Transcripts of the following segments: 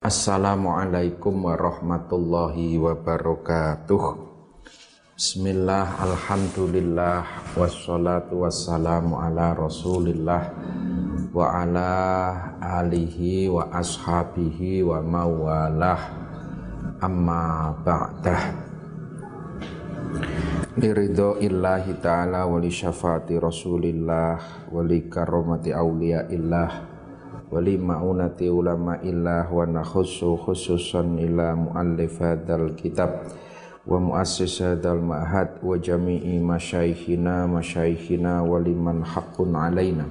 Assalamualaikum warahmatullahi wabarakatuh. Bismillah, Alhamdulillah Wassalatu wassalamu ala rasulillah Wa ala alihi wa ashabihi wa mawalah. Amma ba'dah. Liridho illahi ta'ala wa li rasulillah Wa li karomati awliya illah wali ma'unati ulama illah wa nakhussu khususan ila muallif hadzal kitab wa muassis hadzal ma'had wa jami'i masyaikhina masyaikhina wa liman haqqun alaina.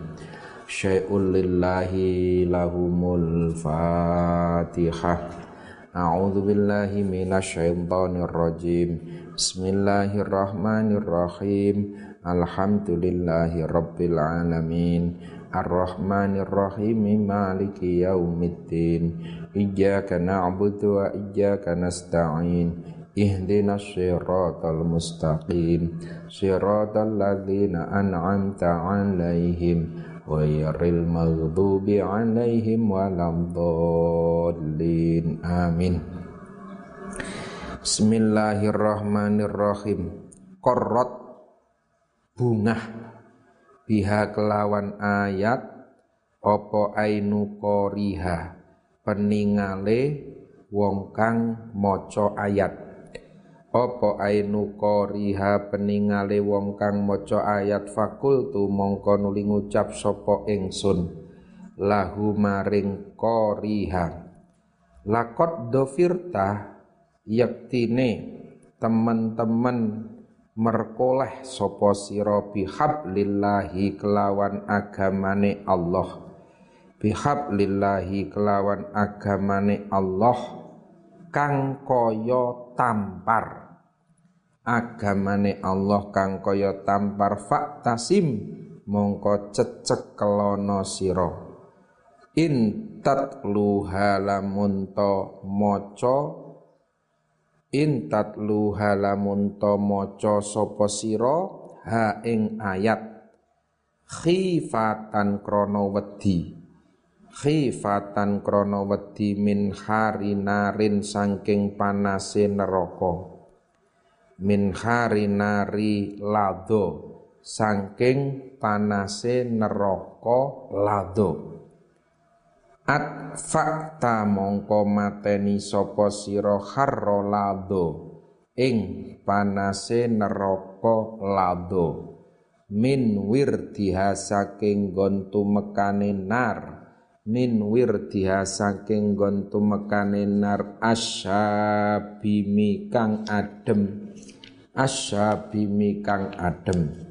Syai'un lillahi lahumul fatihah A'udzu billahi minasyaitonir rajim Bismillahirrahmanirrahim. Alhamdulillahi rabbil alamin Ar-Rahmanir Rahim Maliki Yaumiddin Iyyaka na'budu wa iyyaka nasta'in. Ihdinas siratal mustaqim. Siratal ladzina an'amta 'alaihim ghairil maghdubi 'alaihim waladdallin. Amin. Bismillahirrahmanirrahim. Korot bungah biha kelawan ayat opo ainu koriha? Peningale wong kang maca ayat. Opo ainu koriha? Peningale wong kang maca ayat. Fakultu mongko nuli ngucap sapa ingsun. Lahu maring koriha. Lakot dofirta yaktine temen-temen merkoleh sapa sira bihablillahi kelawan agamane Allah. Bihablillahi kelawan agamane Allah kang kaya tampar. Agamane Allah kang kaya tampar faktasim mongko cecek kelono sira. In tatluha lamun maca in tatlu halamun to maca sapa ha ing ayat. Khifatan krana wedi. Khifatan krana wedi min harinarin saking panase neraka. Min harinari lado saking panase neraka lado At fakta mongko mateni sapa sira harra lado. Ing panase neraka lado. Min wirdiha saking gontu mekane nar. Min wirdiha saking gontu mekane nar. Asyabimi kang adem. Asyabimi kang adem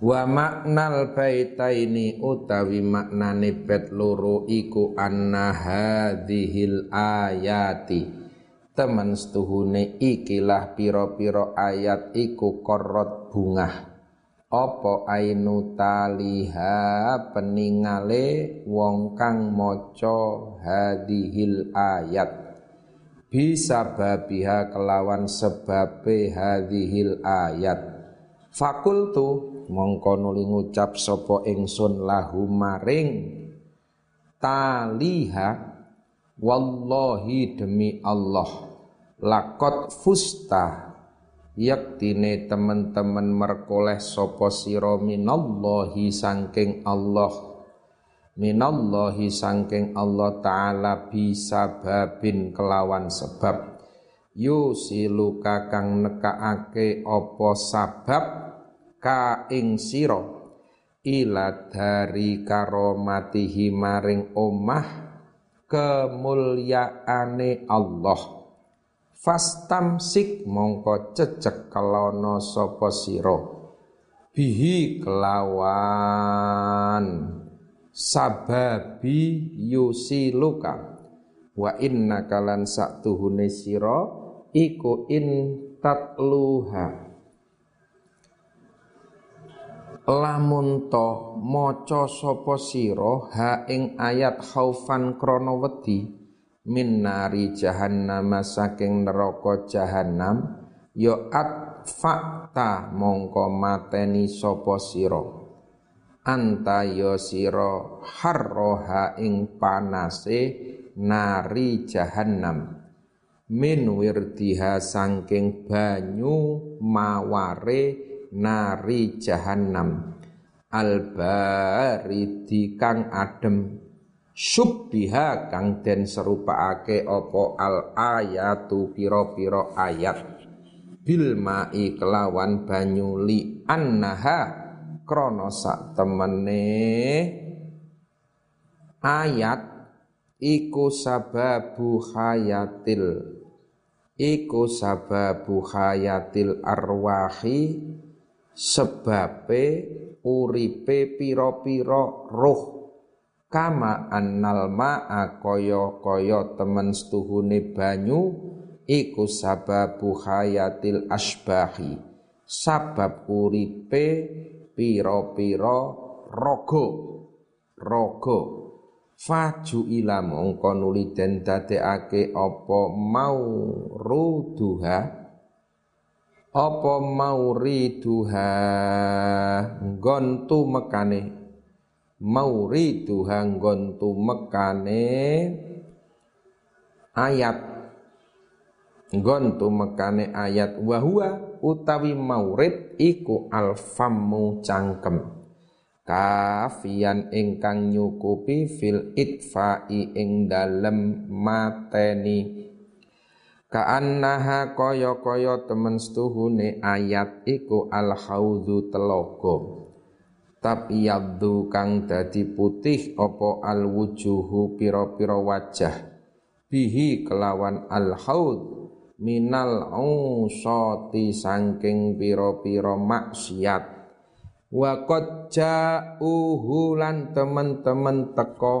Wa maknal baitaini utawi maknane bet loro iku anna hadhil ayati. Temen setuhune ikilah pira-pira ayat iku korot bungah. Apa ainu taliha peningale wong kang maca hadhil ayat? Bisa babiha kelawan sebabe hadhil ayat. Fakultu mongko nuli ngucap sapa ingsun lahu maring. Taliha wallahi demi Allah lakot fusta yaktine temen-temen merkoleh sapa sira minallahi sangking Allah. Minallahi sangking Allah taala bisa babin kelawan sebab. Yusiluka kang nekaake apa sabab ka ing sira. Ila dari karomatihi maring omah kemulyaane Allah. Fastamsik mongko cecek kelono sapa sira. Bihi kelawan. Sababi yusiluka. Wa inna kalan saktuhune sira iku in tatluha lamun to maca sapa sira ha ing ayat khaufan krana wedi min nari jahannam saking neraka jahannam ya at fakta mongko mateni sapa sira. Anta ya sira harroha ing panase nari jahannam. Min wirdiha sangking banyu maware nari jahannam. Albaridi kang adem. Subbiha kang den serupakake opo al ayatu piro-piro ayat. Bil mai kelawan banyu li annaha. Krana temene ayat. Iku sababu hayatil. Iku sababu hayatil arwahi sebabe uripe pira-pira roh kama annal ma'a kaya-kaya temen setuhune banyu iku sababu hayatil asbahi. Sabab uripe pira-pira raga raga faju ila mongko nuli den dadekake apa mau ruduha apa mau riduha nggontu mekane. Mau riduha nggontu mekane. Ayat. Nggontu mekane ayat. Wahua utawi maurid iku alfamu cangkem. Kafian ingkang nyukupi fil itfa'i ing dalem mateni Ka'annaha kaya-kaya temen setuhune ayat iku al haudhu telogo tapi yaddu kang dadi putih opo al wujuhu piro-piro wajah. Bihi kelawan al haud minal usati sangking piro-piro maksiat. Wa qad ja'uhu lan temen-temen teko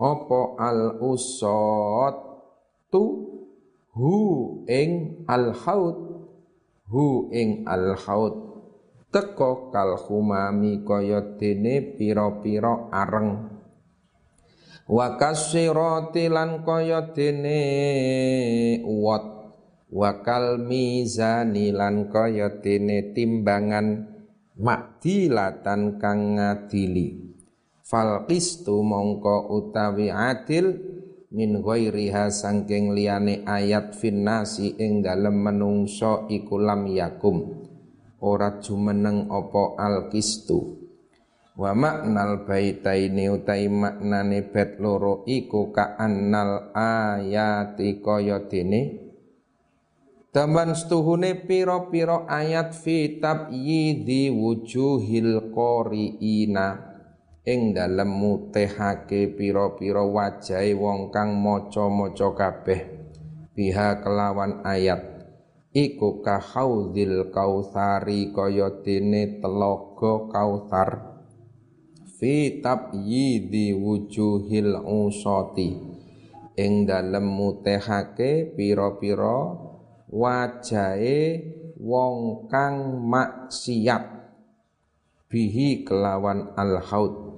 apa al usot tu hu ing al haud hu ing al haud teko kal humami kaya dene pira-pira areng. Wa kasirati lan kaya dene uwat. Wa kal mizani lan kaya dene timbangan makdilatan kang ngadili. Fal mongko utawi adil min ghairiha sangking liyane ayat finnasi ing dalem menungso iku lam yakum. Ora jumeneng opo al qistu wa maknal baitaini utai maknane bet loro iku ka annal ayati kaya dene. Taman setuhune piro-piro ayat fi tabyidi wujuhil qoriina ing dalem mutehake piro-piro wajahe wong kang maca-maca kabeh. Biha kelawan ayat. Iku ka haudil kautsari kaya dene telaga kautsar fi tabyidi wujuhil usati. Ing dalem mutehake piro-piro wajahe wong kang maksiat. Bihi kelawan al haud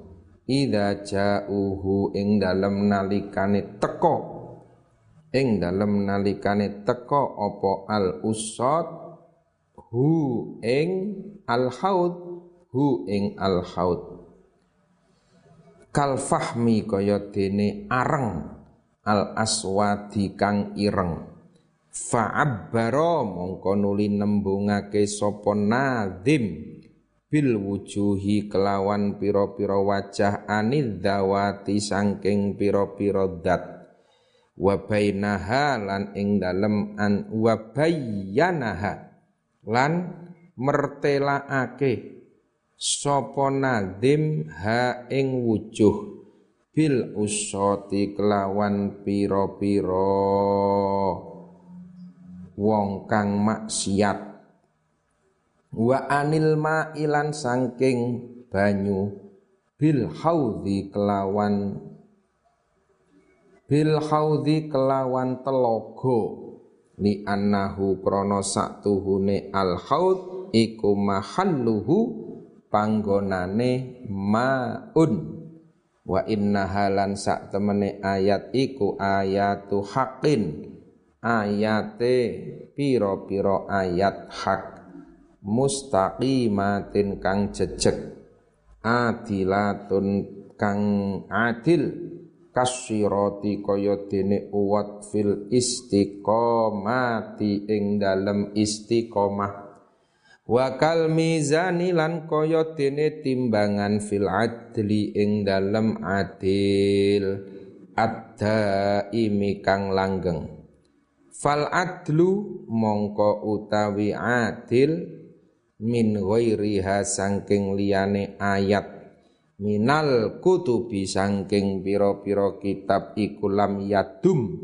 idza ja'uhu ing dalem nalikane teko. Ing dalem nalikane teko apa al usad? Hu ing al haud. Hu ing al haud. Kal fahmi kaya dene areng. Al aswadi kang ireng. Fa'abbara mongko nuli nembungake sapa nadzim bil wujuhi kelawan pira-pira wajah anil dawati sangking pira-pira dat wa bainaha lan ing dalem an wa bayyanaha. Lan mertelaake sapa nadzim ha ing wujuh. Bil usati kelawan pira-pira wong kang maksiat wa anil ma'ilan sangking banyu. Bil haudhi kelawan bil haudhi kelawan telogo li annahu krana saktuhune al haud iku mahalluhu panggonane maun. Wa inna halan sak temene ayat iku ayatu haqqin. Ayate piro-piro ayat hak mustaqimatin kang jejeg adilatun kang adil kasyirati kaya dene uwat fil istiqomati ing dalem istiqomah. Wa kal mizani lan kaya dene timbangan fil adli ing dalem adil adda imi kang langgeng. Fal adlu mongko utawi adil min ghairiha sangking liyane ayat. Minal kutubi sangking piro-piro kitab iku lam yadum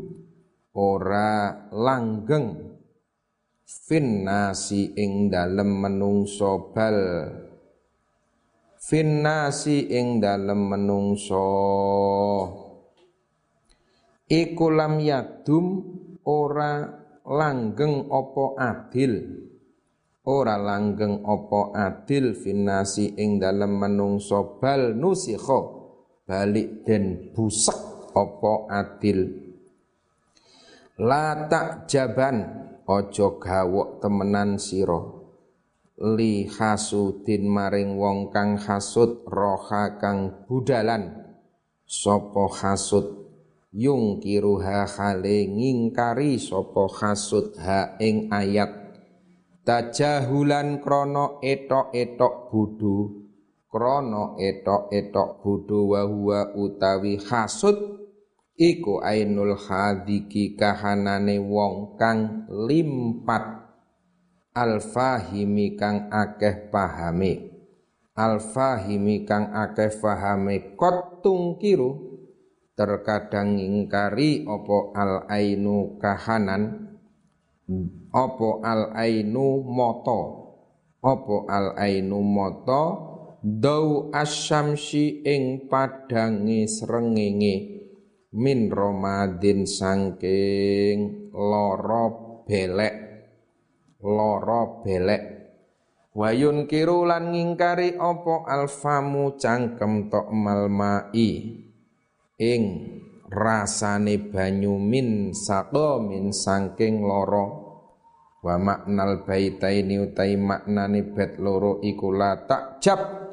ora langgeng. Finnasi ing dalem menungso bal. Finnasi ing dalem menungso. Iku lam yadum ora langgeng opo adil ora langgeng opo adil finasi ing dalem menungso bal nusikho. Balik den busek opo adil. La tak jaban ojo gawok temenan siro li hasudin maring wong kang hasud roha kang budalan. Sopo hasud? Yung kiruha hale ngingkari sopo hasud ha ing ayat tajahulan krono etok-etok budu krono etok-etok budu wa huwa utawi hasud iku ainul hadiki kahanane wong kang limpat. Alfahimi kang akeh pahami. Alfahimi kang akeh pahame kot tungkiru terkadang ingkari opo al ainu kahanan apa al ainu moto? Apa al ainu moto? Dau asyamsi ing padangi srengenge. Min romadin sangking loro belek. Loro belek. Wayun kirulan ngingkari opo alfamu cangkem tok malmai. Ing rasane banyu min min sangking loro wa maknal baitaini utai maknane bet loro iku la takjab.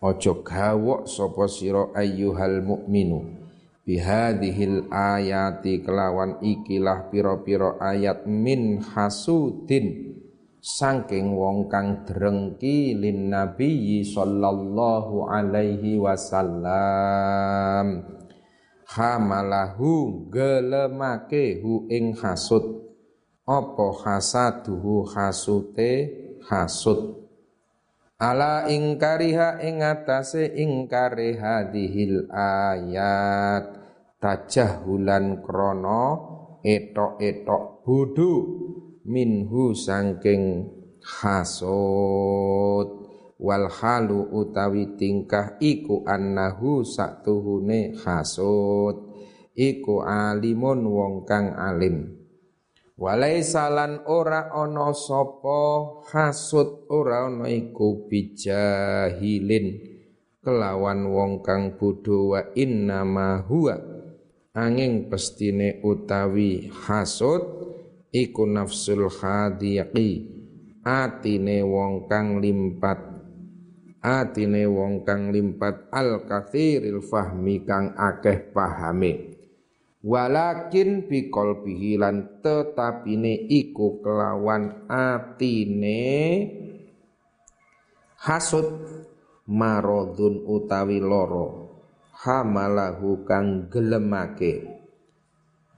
Ojo gawok sapa sira ayyuhal mukminu bihadhil ayati kelawan ikilah pira-pira ayat min hasudin. Sangking wong kang drengki lin nabiyyi sallallahu alaihi wasallam hamalahu gelemake hu ing hasud. Apa hasaduhu hasute? Hasud. Ala ingkariha ing atase ingkare hadhil ayat. Tajahulan krono etok-etok bodho minhu sangking hasud wal halu utawi tingkah iku annahu saktuhune hasud iku alimun wong kang alim. Walaisalan ora ana sapa hasud ora ana iku bijahilin. Kelawan wong kang bodho wa innama huwa. Angin pestine utawi hasud iku nafsul khadiqi. Atine wong kang limpat atine wong kang limpat al kathiril fahmi kang akeh pahame walakin bi qalbihi lan tetapine iku kelawan atine hasud marodun utawi loro hamalahu kang gelemake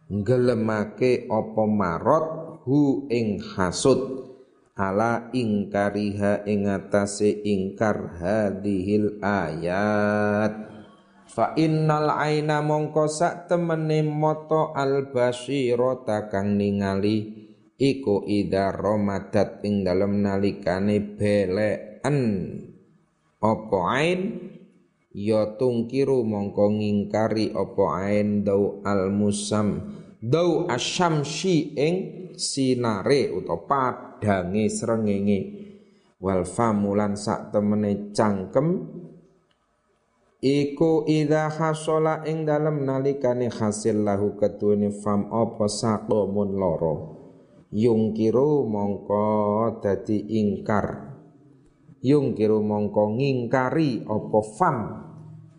gelemake apa marot hu ing hasud ala ingkariha ing atase ingkar hadhil ayat. Fa innal aina mongko sak temene mata al basirata kang ningali iku ida ramadat ing dalem nalikane belekan. Apa ain? Ya tungkiru mongko ngingkari apa ain dau al musam dau asyamsi ing sinare utawa dange srengenge. Wal famulan sak temene cangkem. Iku idza hasala ing dalem nalikane hasil lahu ketuene fam apa sakomun loro. Yungkiru mongko dadi ingkar. Yungkiru mongko ngingkari apa fam.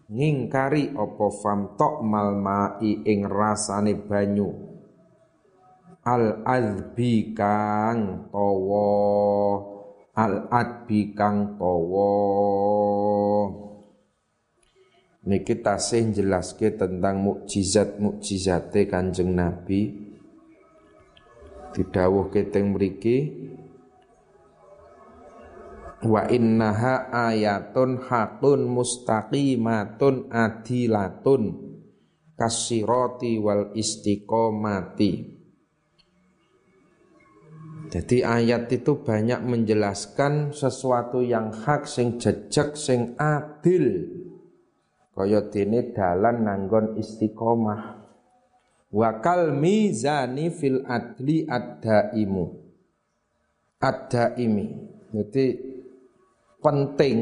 Ngingkari apa famtok mal mai ing rasane banyu al azbi kang tawa. Al adbi kang tawa. Niki tasih jelaske tentang mukjizat mukjizate Kanjeng Nabi. Didhawuhke teng mriki. Wa innaha ayatun hakun mustaqimatun adilatun. Kasiroti wal istiqomati jadi ayat itu banyak menjelaskan sesuatu yang hak sing jejak sing adil. Kaya dene dalan nanggon istiqomah. Wakal mizani fil adli ad-daimu. Ad-daimi. Jadi penting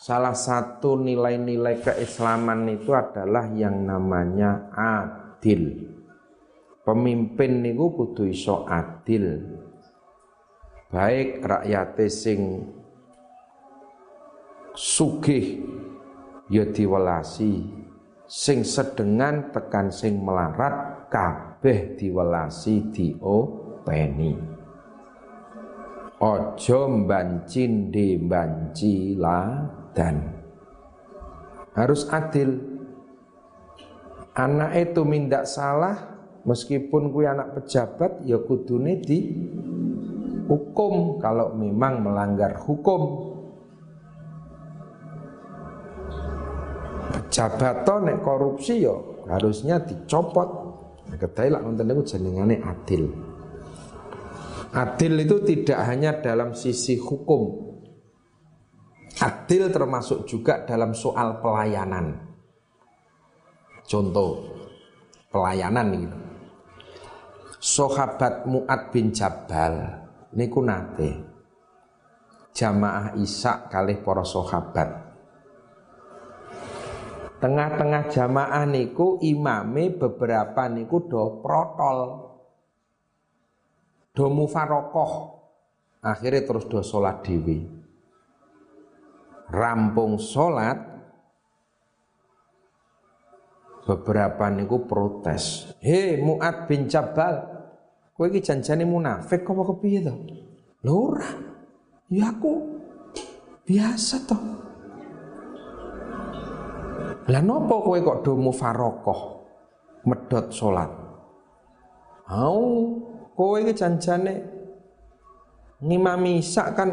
salah satu nilai-nilai keislaman itu adalah yang namanya adil. Pemimpin niku kudu iso adil. Baik rakyat sing sugih ya diwelasi, sing sedengan tekan sing melarat kabeh diwelasi diopeni. Ojo mbancin di dan harus adil anak itu minta salah meskipun kui anak pejabat ya kudune di hukum kalau memang melanggar hukum pejabat nek korupsi ya harusnya dicopot kedai lah nonton itu jenengane adil Adil itu tidak hanya dalam sisi hukum. Adil termasuk juga dalam soal pelayanan. Contoh pelayanan gitu. Sahabat Mu'ad bin Jabal niku nate. Jamaah Isa kali para sahabat. Tengah-tengah jamaah niku imame beberapa niku do protol. Do mufarokoh. Akhirnya terus do sholat dewi. Rampung sholat beberapa niku protes. Hei Mu'ad bin Jabal kowe iki janjane munafik apa kepiye to? Lho ya aku biasa toh lah nopo kowe kok do mufarokoh medot sholat Au kowe iki janjane ngimami isak kan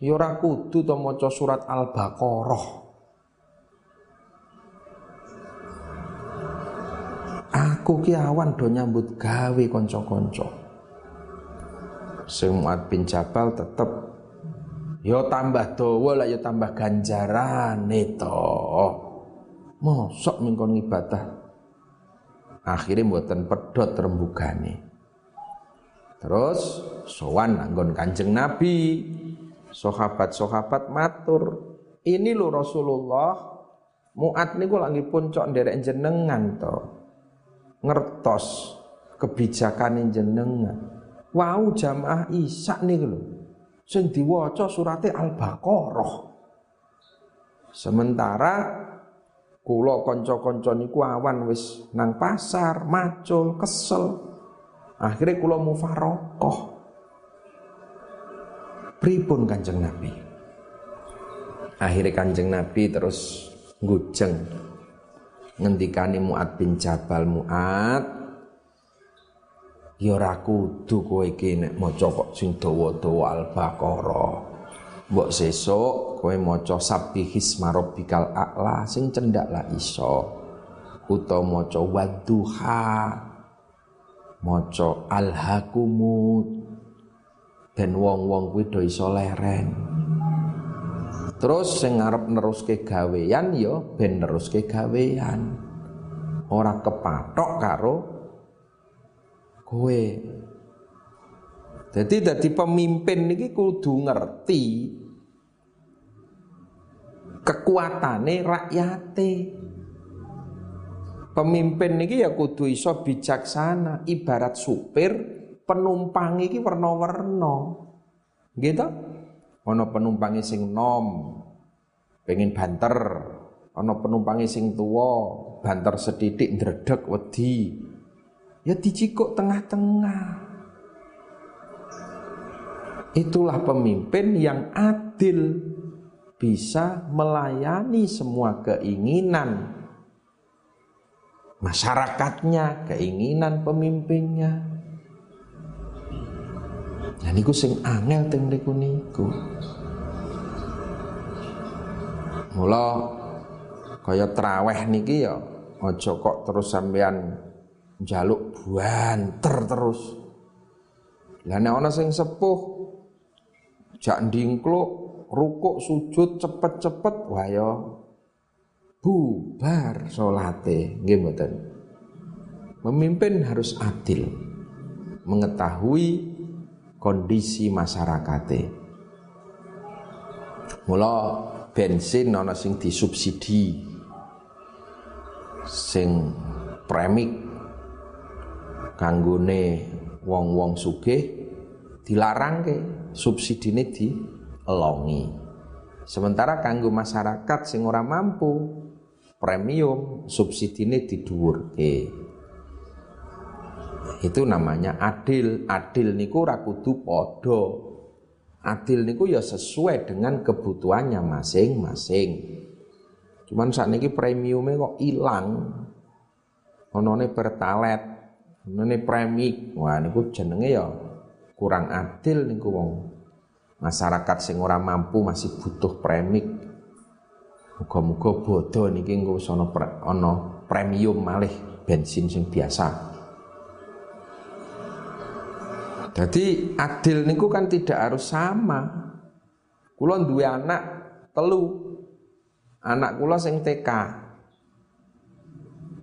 ya ora kudu to maca surat Al-Baqarah. Aku ki awan do nyambut gawe kanca-kanca. Sing Muad bin Jabal tetep ya tambah dawa lah ya tambah ganjarane to. Mosok mingkon ibadah. Akhirnya mboten pedot rembugane. Terus sowan anggon Kanjeng Nabi. Sahabat-sahabat matur, ini lo Rasulullah Muat niku lagi puncok nderek jenengan to. Ngertos kebijakan jenengan. Wow jamaah Isya niku lho. Sing diwaca surate Al-Baqarah. Sementara kula kanca-kanca niku awan wis nang pasar, macul, kesel. Akhirnya kula mufarokoh. Pripun Kanjeng Nabi? Akhirnya Kanjeng Nabi terus ngujeng ngendikani Muad bin Jabal Muad ya ora kudu kowe iki nek maca kok sing dawa-dawa Al-Baqarah. Mbok sesuk kowe maca Sabbihisma rabbikal a'la sing cendak lah iso. Utawa maca Wadduha maca alhakumut ben wong-wong kuwi do iso leren terus sing ngarep neruske gawean ya ben neruske gawean ora kepatok karo kowe jadi dadi pemimpin niki kudu ngerti kekuatane rakyate Pemimpin niki ya kudu iso bijaksana, ibarat supir penumpang iki warna-warna. Gitu? Ono penumpang sing nom, pengen banter, ana penumpange sing tuwa banter setitik ndredeg wedi. Ya dicikuk tengah-tengah. Itulah pemimpin yang adil bisa melayani semua keinginan masyarakatnya, keinginan pemimpinnya. Nah niku sing angel teng niku niku. Mula kaya traweh niki ya aja kok terus sampean njaluk banter terus. Lah nek ana sing sepuh jak ndingkluk rukuk sujud cepet-cepet wah ya bubar salate nggih mboten. Memimpin harus adil, mengetahui kondisi masyarakatnya. Mula bensin ana sing disubsidi. Sing premik kanggone wong-wong sugih dilarang ke subsidine elongi. Sementara kanggo masyarakat sing ora mampu premium subsidine didhuwurke. Itu namanya adil. Adil niku ora kudu padha. Adil niku ya sesuai dengan kebutuhannya masing-masing. Cuman saat ini premiumnya kok hilang. Onone pertalet, onone premik. Wah niku jenenge ya kurang adil niku wong masyarakat sing ora mampu masih butuh premik. Muga-muga bodoh niki engko pre, premium malih bensin sing biasa. Jadi adil niku kan tidak harus sama. Kula duwe anak telu. Anak kula sing TK.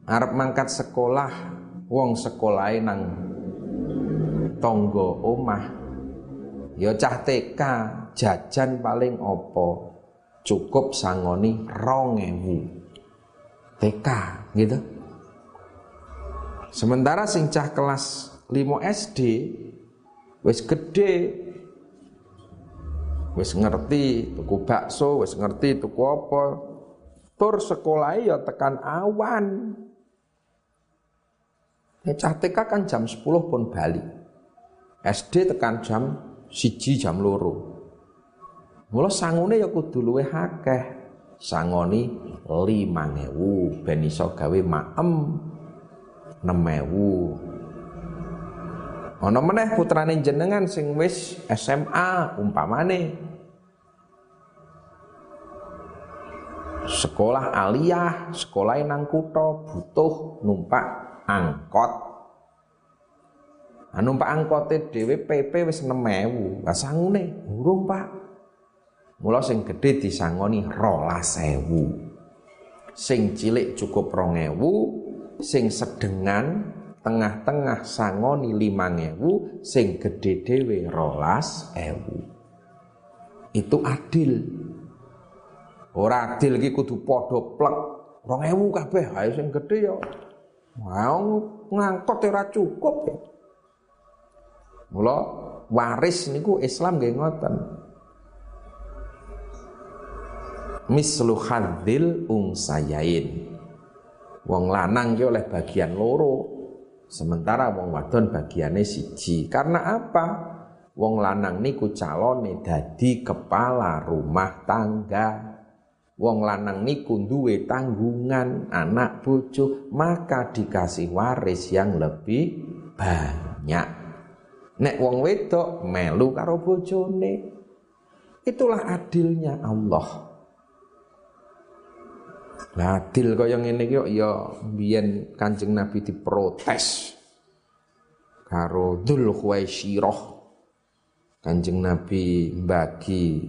Arep mangkat sekolah, wong sekolahe nang tonggo omah Ya cah TK jajan paling opo cukup sangoni rong ewu TK gitu. Sementara sing cah kelas 5 SD wis gede wis ngerti tuku bakso, wis ngerti tuku apa. Tur sekolah ya tekan awan. Cah TK kan jam 10 pun balik. SD tekan jam siji jam loro. Mula sangune ya kudu luwih akeh. Sangoni 5000 ben iso gawe maem 6000. Ana meneh putrane jenengan sing wis SMA umpamane sekolah aliyah, sekolah nang kutha butuh numpak angkot Anu Pak angkote dhewe PP wis 6000. Lah sangune urung, Pak. Mula sing gedhe disangoni 12000. Sing cilik cukup 2000, sing sedengan tengah-tengah sangoni 5000, sing gedhe dhewe 12000. Itu adil. Ora adil iki kudu padha plek 2000 kabeh, ayo sing gedhe ya. Mau ngangkot ora cukup ya. Mula waris niku Islam nggih ngoten. Mislu hadzil ungsayain. Wong lanang ki oleh bagian loro, sementara wong wadon bagiannya siji. Karena apa? Wong lanang niku calone dadi kepala rumah tangga. Wong lanang niku duwe tanggungan anak bojo, maka dikasih waris yang lebih banyak. Nek wong wedok melu karo bojone. Itulah adilnya Allah. Adil kaya ngene iki ya biyen Kanjeng Nabi diprotes karo Dzul Khuwaisyirah. Kanjeng Nabi bagi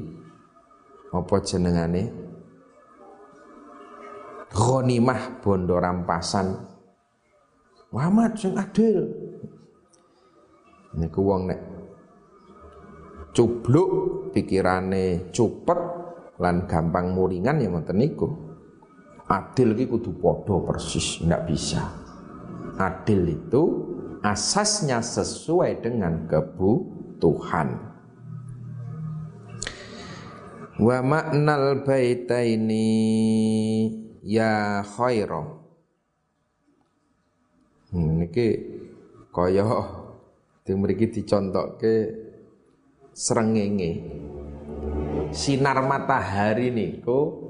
apa jenengane? Ghanimah bondo rampasan. Muhammad sing adil. Niku wong nek cubluk pikirane cupet lan gampang muringan ya ngoten niku. Adil ki kudu padha persis, ndak bisa. Adil itu asasnya sesuai dengan kebutuhan. Wa maknal baitaini ya khaira hmm, niki kaya di mriki dicontokke srengenge sinar matahari niku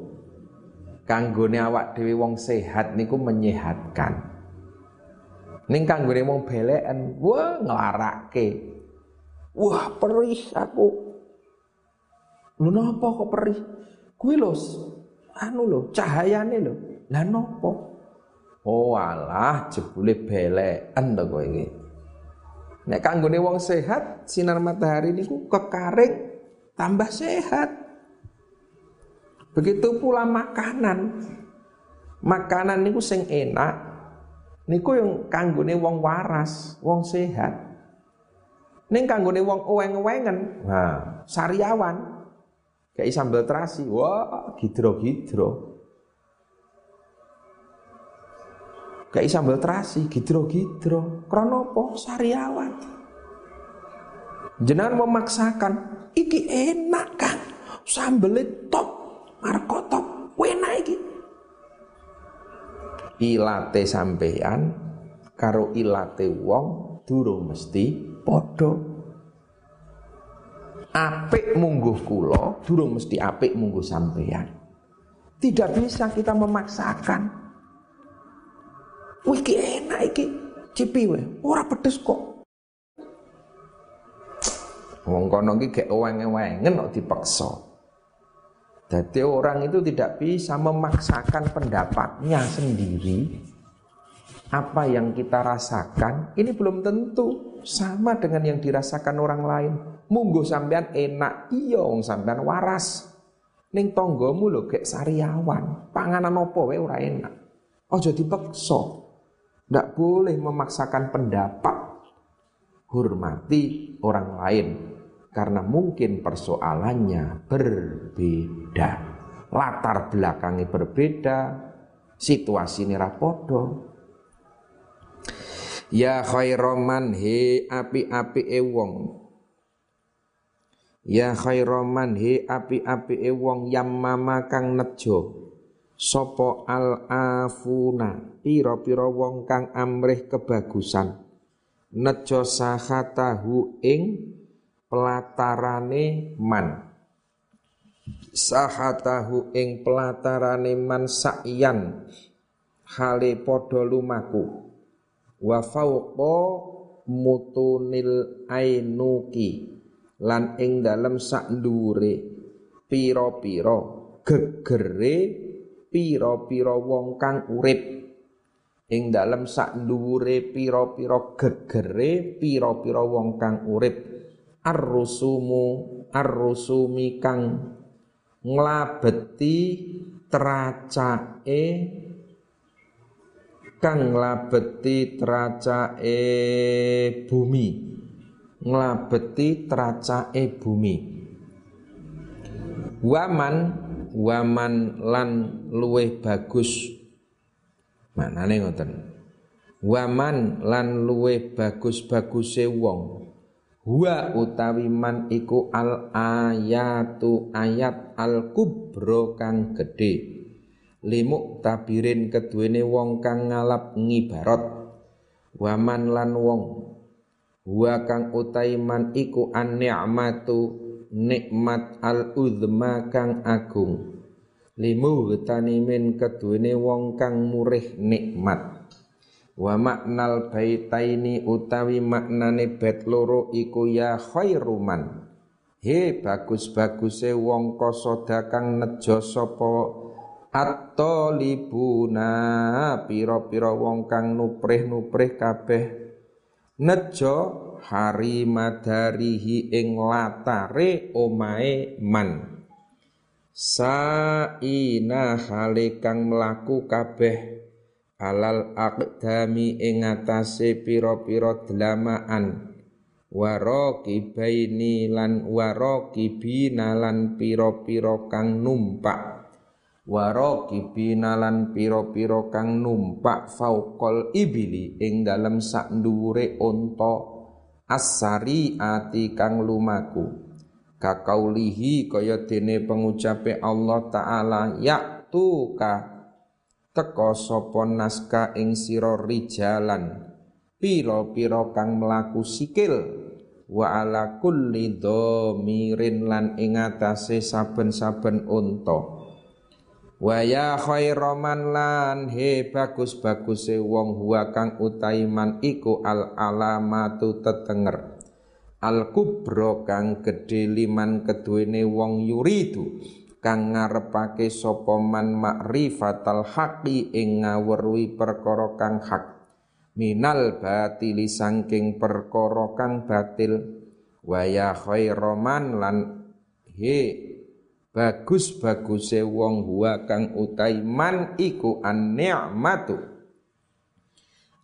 kanggone awak dhewe wong sehat niku menyehatkan. Ning kanggone wong beleken wah nglarake wah perih aku. Lu napa kok perih? Kuwi lho anu lho cahayane lho. Lah napa? Oh alah jebule beleken to kowe iki. Nek kanggone wong sehat sinar matahari niku kekaring tambah sehat. Begitu pula makanan. Makanan niku sing enak niku yang kanggone wong waras, wong sehat. Ning kanggone wong oweng-owengen, nah, sariawan. Kayak sambal terasi, wah gidro-gidro. Kayak sambal terasi, gidro-gidro. Krono apa? Sariawan. Jenengan memaksakan, iki enak kan. Sambel top, marko top, enak iki. Ilate sampean karo ilate wong durung mesti padha. Apik mungguh kula, durung mesti apik mungguh sampean. Tidak bisa kita memaksakan. Wih, iki enak iki. Cipi we, ora pedes kok. Wong kono iki gek oweng-owengen kok dipaksa. Jadi orang itu tidak bisa memaksakan pendapatnya sendiri. Apa yang kita rasakan ini belum tentu sama dengan yang dirasakan orang lain. Munggo sampean enak, iya wong sampean waras. Ning tanggamu lho gek sariawan, panganan apa wae ora enak. Aja dipaksa. Ndak boleh memaksakan pendapat. Hormati orang lain karena mungkin persoalannya berbeda. Latar belakangnya berbeda, situasi ini rapodo. Ya khairoman he api-api ewong. Ya khairoman he api-api ewong yang mama kang nejo. Sopo al afuna piro-piro wong kang amrih kebagusan. Nejo sahatahu ing pelatarane man sahatahu ing pelatarane man sakyan hale padha lumaku. Wa fauqa mutunil ainuki lan ing dalem sak ndure pira-pira gegere pira-pira wong kang urip. Ing dalem sak ndure pira-pira gegere pira-pira wong kang urip. Ar-rusumu kang nglabeti tracake kang nglabeti tracake bumi. Nglabeti tracake bumi. Waman waman lan luweh bagus. Manane ngoten. Waman lan luweh bagus-baguse wong Huwa utawi man iku al ayatu ayat al kubro kang gedhe. Limuk tabirin keduwene wong kang ngalap ngibarot. Waman lan wong. Huwa kang utawi man iku an ni'matu nikmat al uzma kang agung. Limu min keduwene wong kang murih nikmat wa maknal baitaini utawi maknane bet loro iku ya khairuman he bagus-baguse wong kosoda kang nejo sapa? At-talibuna pira-pira wong kang nuprih-nuprih kabeh. Nejo hari madarihi ing latare omae man. Saina hale kang mlaku kabeh alal aqdami ing atase pira-pira dlamaan. Warokibaini lan warokibina lan pira-pira kang numpak. Warokibina lan pira-pira kang numpak fauqal ibili ing dalem sak dhuwure unta asari ati kang lumaku. Kakaulihi kaya dene pengucape Allah taala yaktu ka teka sapa naska ing sira rijalan. Pira-pira kang mlaku sikil. Wa ala kulli dhamirin lan ing atase saben-saben unta. Wa ya khairaman lan he bagus-baguse wong huwa kang utaiman iku al alamatu tetenger. Al kubro kang gedhe liman keduwene wong yuridu kang ngarepake sapa man ma'rifatal haqi ing ngawruhi perkara kang hak. Minal batili sangking perkara kang batil. Wa ya khairaman lan he bagus-baguse wong huwa kang utai man iku an ni'matu.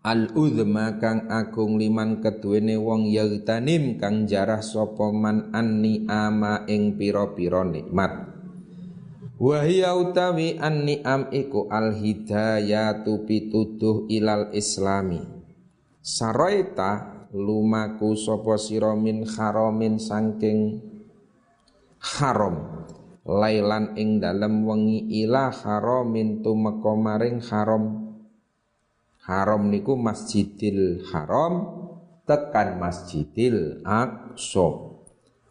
Al uzma kang agung liman keduwene wong yagtanim kang jarah sapa man an ni'ama ing pira-pira nikmat Wahia utawi an ni'am iku al hidayatu pituduh ilal islami. Saroita lumaku sapa sira min haramin saking haram. Lailan ing dalem wengi ila haramin tumeka maring haram. Haram niku Masjidil Haram tekan Masjidil Aqsa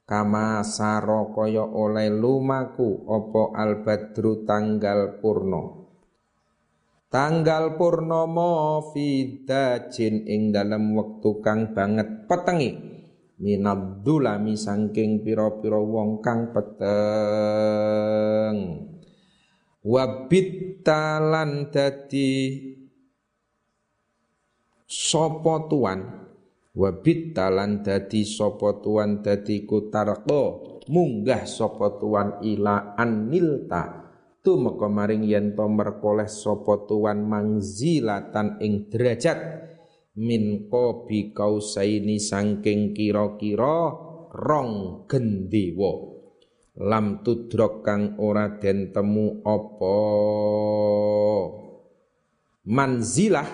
kama saro kaya oleh lumaku opo al badru tanggal purno tanggal purnomo fidajin ing dalam waktu kang banget petengi. Minabdulami sangking piro-piro wong kang peteng. Wabit talan dadi sopo tuan wabit talan dadi sopo tuan dadi kutarko munggah sopo tuan ila anilta. Tu maka maring yen to merkoleh sopo tuan mangzilatan ing derajat. Min qabi kausaini sangking kira-kira rong gendewa. Lam tudrok kang ora den temu apa? Manzilah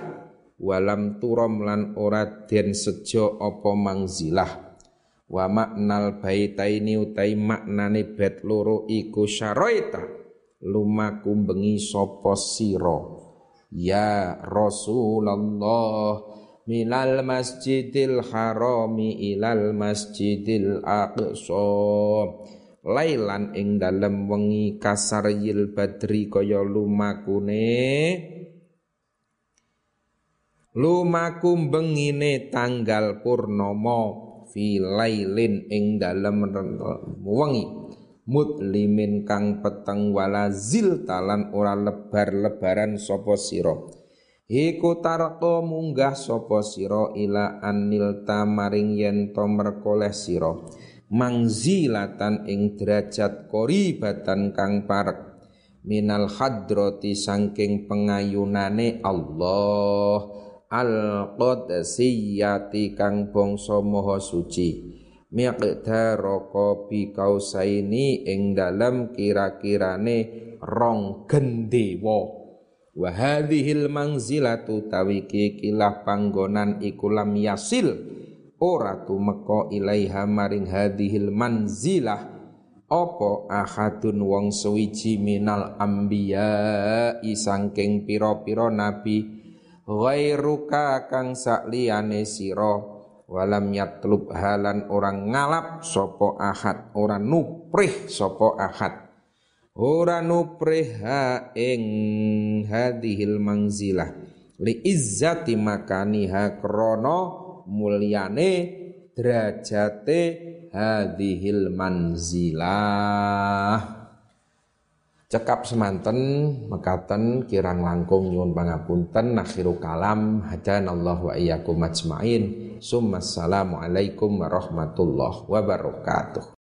walam turom lan ora den sejo apa mangzilah. Wa maknal baitaini utai maknane bet loro iku syaraita lumaku bengi sapa sira. Ya Rasulullah minal masjidil harami ilal masjidil aqsa. Lailan ing dalem wengi kasar yil badri kaya lumakune lumaku bengine tanggal purnomo fi lailin ing dalem wengi. Mutlimin kang peteng wala zil talan ora lebar-lebaran sapa sira. Iku tarko munggah sapa sira ila anil tamaring yen to merkoleh sira. Mangzilatan ing derajat koribatan kang parek. Minal hadrati sangking pengayunane Allah al qadsiyyati kang bangsa maha suci. Miqdaraka bi kausaini ing dalam kira-kirane rong gendewa wa hadhil manzilatu tawiki kilah panggonan iku lam yasil. Ora tumeka ilaiha maring hadhil manzilah. Apa ahadun wong suwiji minal anbiya isangking pira-pira nabi ghairuka kang sakliyane sira walam yatlub halan orang ngalap sopo ahad orang nuprih sopo ahad. Ora nupreha ing hadhil mangzilah li izzati makaniha krana mulyane derajate hadhil manzilah cekap semanten mekaten kirang langkung nyuwun pangapunten akhiru kalam hadanallahu wa iyyakum ajmain. Summa assalamu alaikum warahmatullahi wabarakatuh